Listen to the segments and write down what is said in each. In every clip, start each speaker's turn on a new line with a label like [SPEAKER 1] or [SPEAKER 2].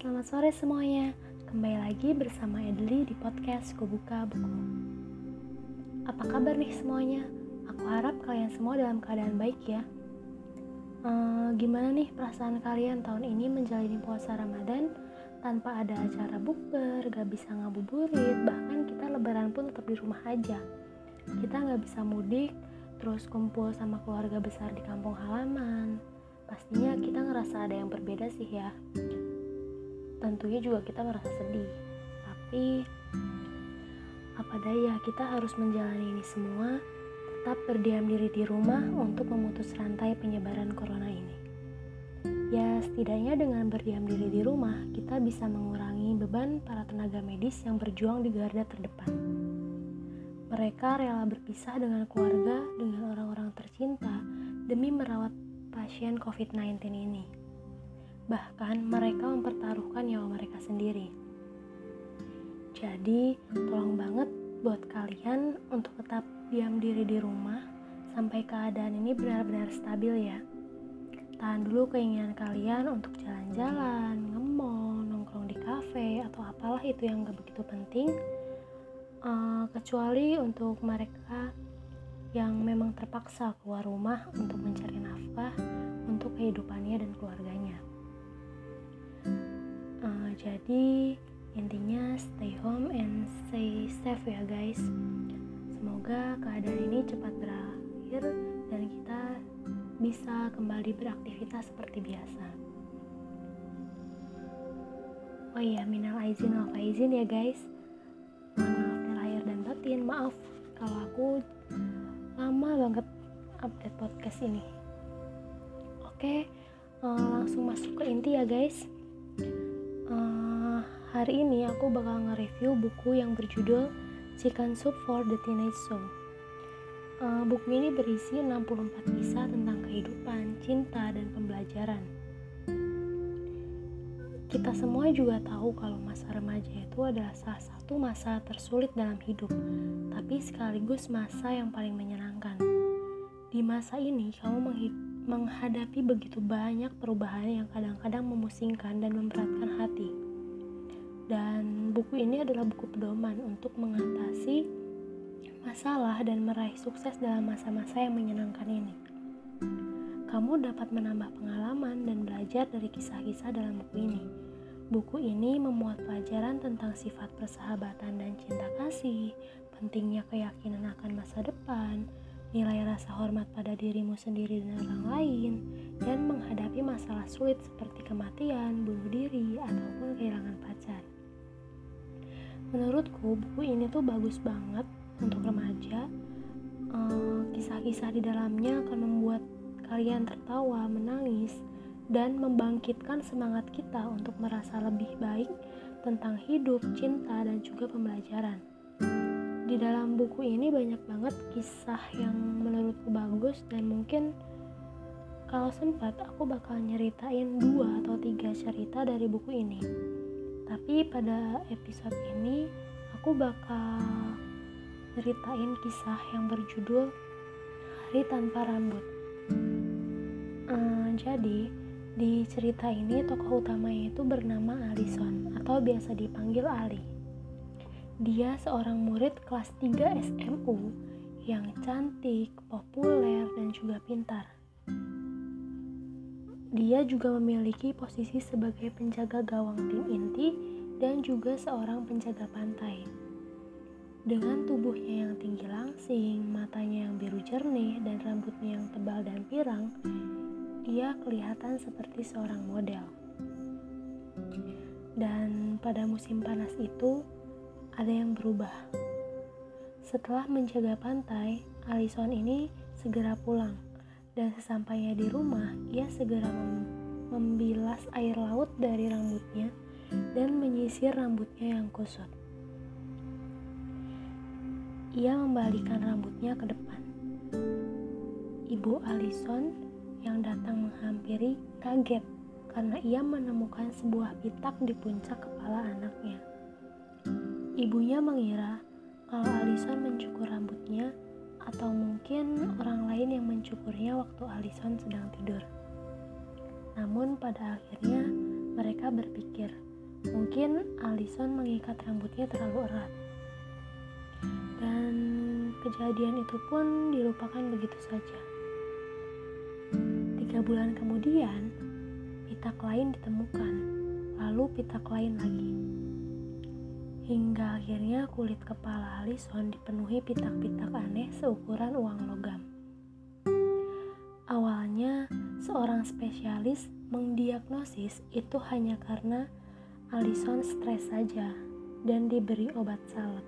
[SPEAKER 1] selamat sore semuanya. Kembali lagi bersama Edli di podcast Kubuka Buku. Apa kabar nih semuanya? Aku harap kalian semua dalam keadaan baik ya. Uh, gimana nih perasaan kalian tahun ini menjalani puasa Ramadan tanpa ada acara bukber, gak bisa ngabuburit, bahkan kita lebaran pun tetap di rumah aja. Kita gak bisa mudik, terus kumpul sama keluarga besar di kampung halaman. Pastinya kita ngerasa ada yang berbeda sih ya tentunya juga kita merasa sedih. Tapi apa daya kita harus menjalani ini semua tetap berdiam diri di rumah untuk memutus rantai penyebaran corona ini. Ya setidaknya dengan berdiam diri di rumah kita bisa mengurangi beban para tenaga medis yang berjuang di garda terdepan. Mereka rela berpisah dengan keluarga dengan orang-orang tercinta demi merawat pasien COVID-19 ini bahkan mereka mempertaruhkan nyawa mereka sendiri. Jadi, tolong banget buat kalian untuk tetap diam diri di rumah sampai keadaan ini benar-benar stabil ya. Tahan dulu keinginan kalian untuk jalan-jalan, nge-mall, nongkrong di kafe, atau apalah itu yang gak begitu penting. Uh, kecuali untuk mereka yang memang terpaksa keluar rumah untuk mencari nafkah untuk kehidupannya dan keluarganya. Uh, jadi intinya stay home and stay safe ya guys. Semoga keadaan ini cepat berakhir dan kita bisa kembali beraktivitas seperti biasa. Oh iya, minal aizin wal faizin ya guys. Maaf lahir dan batin. Maaf kalau aku lama banget update podcast ini. Oke, uh, langsung masuk ke inti ya guys. Hari ini aku bakal nge-review buku yang berjudul Chicken Soup for the Teenage Soul. Uh, buku ini berisi 64 kisah tentang kehidupan, cinta, dan pembelajaran. Kita semua juga tahu kalau masa remaja itu adalah salah satu masa tersulit dalam hidup, tapi sekaligus masa yang paling menyenangkan. Di masa ini, kamu menghadapi begitu banyak perubahan yang kadang-kadang memusingkan dan memberatkan hati. Dan buku ini adalah buku pedoman untuk mengatasi masalah dan meraih sukses dalam masa-masa yang menyenangkan ini. Kamu dapat menambah pengalaman dan belajar dari kisah-kisah dalam buku ini. Buku ini memuat pelajaran tentang sifat persahabatan dan cinta kasih, pentingnya keyakinan akan masa depan, nilai rasa hormat pada dirimu sendiri dan orang lain, dan menghadapi masalah sulit seperti kematian, bunuh diri, ataupun kehilangan pacar. Menurutku, buku ini tuh bagus banget untuk remaja. Eh, kisah-kisah di dalamnya akan membuat kalian tertawa, menangis, dan membangkitkan semangat kita untuk merasa lebih baik tentang hidup, cinta, dan juga pembelajaran di dalam buku ini banyak banget kisah yang menurutku bagus dan mungkin kalau sempat aku bakal nyeritain dua atau tiga cerita dari buku ini tapi pada episode ini aku bakal nyeritain kisah yang berjudul Hari Tanpa Rambut uh, jadi di cerita ini tokoh utamanya itu bernama Alison atau biasa dipanggil Ali dia seorang murid kelas 3 SMU yang cantik, populer, dan juga pintar. Dia juga memiliki posisi sebagai penjaga gawang tim inti dan juga seorang penjaga pantai. Dengan tubuhnya yang tinggi langsing, matanya yang biru jernih, dan rambutnya yang tebal dan pirang, dia kelihatan seperti seorang model. Dan pada musim panas itu, ada yang berubah. Setelah menjaga pantai, Alison ini segera pulang dan sesampainya di rumah, ia segera mem membilas air laut dari rambutnya dan menyisir rambutnya yang kusut. Ia membalikan rambutnya ke depan. Ibu Alison yang datang menghampiri kaget karena ia menemukan sebuah pitak di puncak kepala anaknya. Ibunya mengira kalau Alison mencukur rambutnya atau mungkin orang lain yang mencukurnya waktu Alison sedang tidur. Namun pada akhirnya mereka berpikir Mungkin Alison mengikat rambutnya terlalu erat. Dan kejadian itu pun dilupakan begitu saja. Tiga bulan kemudian, pitak lain ditemukan, lalu pitak lain lagi. Hingga akhirnya kulit kepala Alison dipenuhi pitak-pitak aneh seukuran uang logam. Awalnya, seorang spesialis mendiagnosis itu hanya karena Alison stres saja dan diberi obat salep.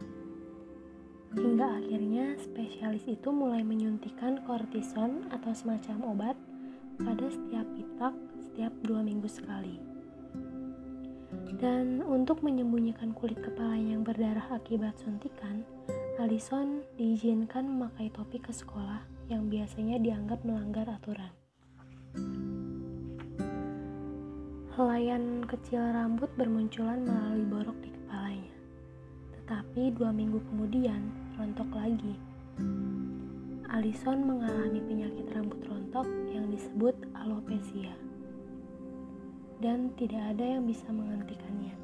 [SPEAKER 1] Hingga akhirnya spesialis itu mulai menyuntikkan kortison atau semacam obat pada setiap pitak setiap dua minggu sekali. Dan untuk menyembunyikan kulit kepala yang berdarah akibat suntikan, Alison diizinkan memakai topi ke sekolah yang biasanya dianggap melanggar aturan. Helaian kecil rambut bermunculan melalui borok di kepalanya. Tetapi dua minggu kemudian, rontok lagi. Alison mengalami penyakit rambut rontok yang disebut alopecia. Dan tidak ada yang bisa menghentikannya.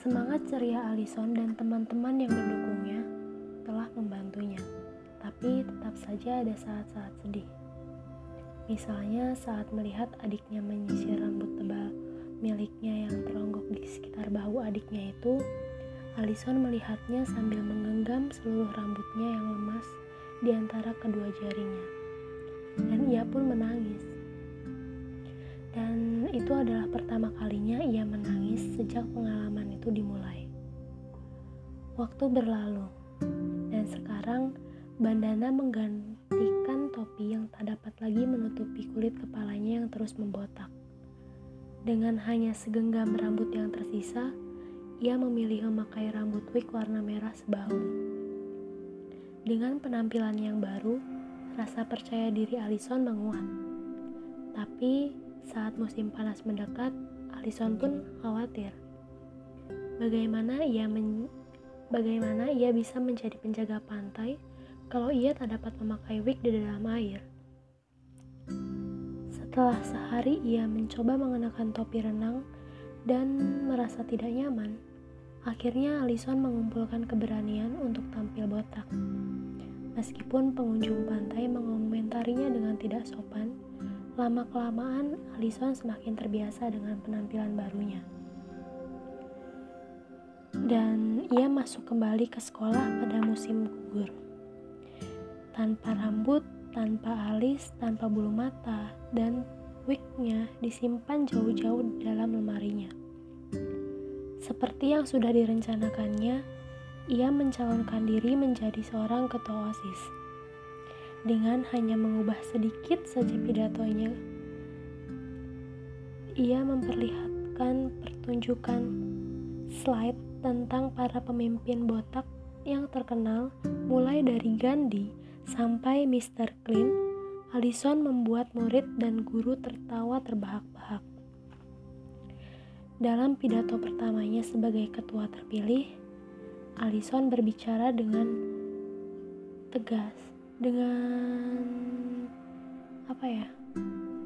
[SPEAKER 1] Semangat ceria Alison dan teman-teman yang mendukungnya telah membantunya tapi tetap saja ada saat-saat sedih. Misalnya saat melihat adiknya menyisir rambut tebal miliknya yang teronggok di sekitar bahu adiknya itu, Alison melihatnya sambil menggenggam seluruh rambutnya yang lemas di antara kedua jarinya. Dan ia pun menangis. Dan itu adalah pertama kalinya ia menangis sejak pengalaman itu dimulai. Waktu berlalu, dan sekarang Bandana menggantikan topi yang tak dapat lagi menutupi kulit kepalanya yang terus membotak. Dengan hanya segenggam rambut yang tersisa, ia memilih memakai rambut wig warna merah sebahu. Dengan penampilan yang baru, rasa percaya diri Alison menguat. Tapi saat musim panas mendekat, Alison pun khawatir. Bagaimana ia men bagaimana ia bisa menjadi penjaga pantai kalau ia tak dapat memakai wig di dalam air. Setelah sehari ia mencoba mengenakan topi renang dan merasa tidak nyaman. Akhirnya Alison mengumpulkan keberanian untuk tampil botak. Meskipun pengunjung pantai mengomentarinya dengan tidak sopan, lama-kelamaan Alison semakin terbiasa dengan penampilan barunya. Dan ia masuk kembali ke sekolah pada musim gugur tanpa rambut, tanpa alis, tanpa bulu mata, dan wignya disimpan jauh-jauh di dalam lemarinya. Seperti yang sudah direncanakannya, ia mencalonkan diri menjadi seorang ketua OSIS. Dengan hanya mengubah sedikit saja pidatonya, ia memperlihatkan pertunjukan slide tentang para pemimpin botak yang terkenal mulai dari Gandhi Sampai Mr. Clean, Alison membuat murid dan guru tertawa terbahak-bahak. Dalam pidato pertamanya sebagai ketua terpilih, Alison berbicara dengan tegas, dengan apa ya?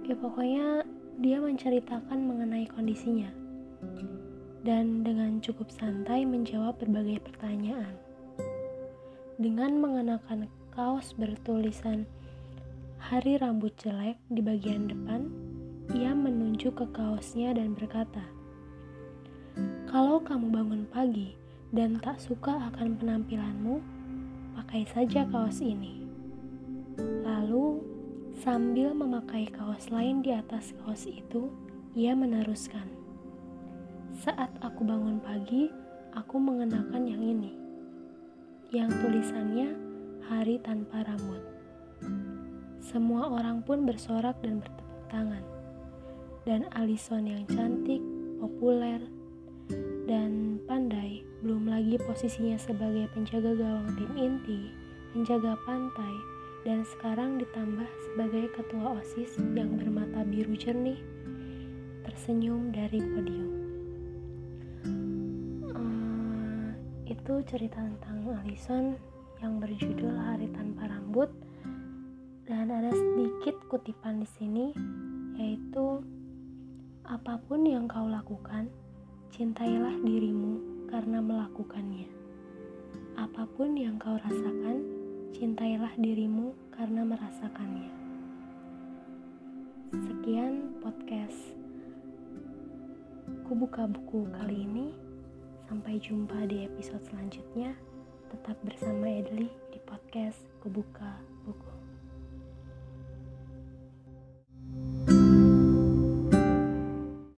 [SPEAKER 1] Ya pokoknya dia menceritakan mengenai kondisinya dan dengan cukup santai menjawab berbagai pertanyaan. Dengan mengenakan kaos bertulisan hari rambut jelek di bagian depan, ia menunjuk ke kaosnya dan berkata, "Kalau kamu bangun pagi dan tak suka akan penampilanmu, pakai saja kaos ini." Lalu, sambil memakai kaos lain di atas kaos itu, ia meneruskan, "Saat aku bangun pagi, aku mengenakan yang ini." Yang tulisannya hari tanpa rambut. Semua orang pun bersorak dan bertepuk tangan. Dan Alison yang cantik, populer, dan pandai, belum lagi posisinya sebagai penjaga gawang tim inti, penjaga pantai, dan sekarang ditambah sebagai ketua OSIS yang bermata biru jernih, tersenyum dari podium. Uh, itu cerita tentang Alison yang berjudul Hari Tanpa Rambut dan ada sedikit kutipan di sini yaitu Apa pun yang kau lakukan, cintailah dirimu karena melakukannya. Apa pun yang kau rasakan, cintailah dirimu karena merasakannya. Sekian podcast Kubuka buku kali ini. Sampai jumpa di episode selanjutnya. Tetap bersama Edli di podcast Kubuka Buku.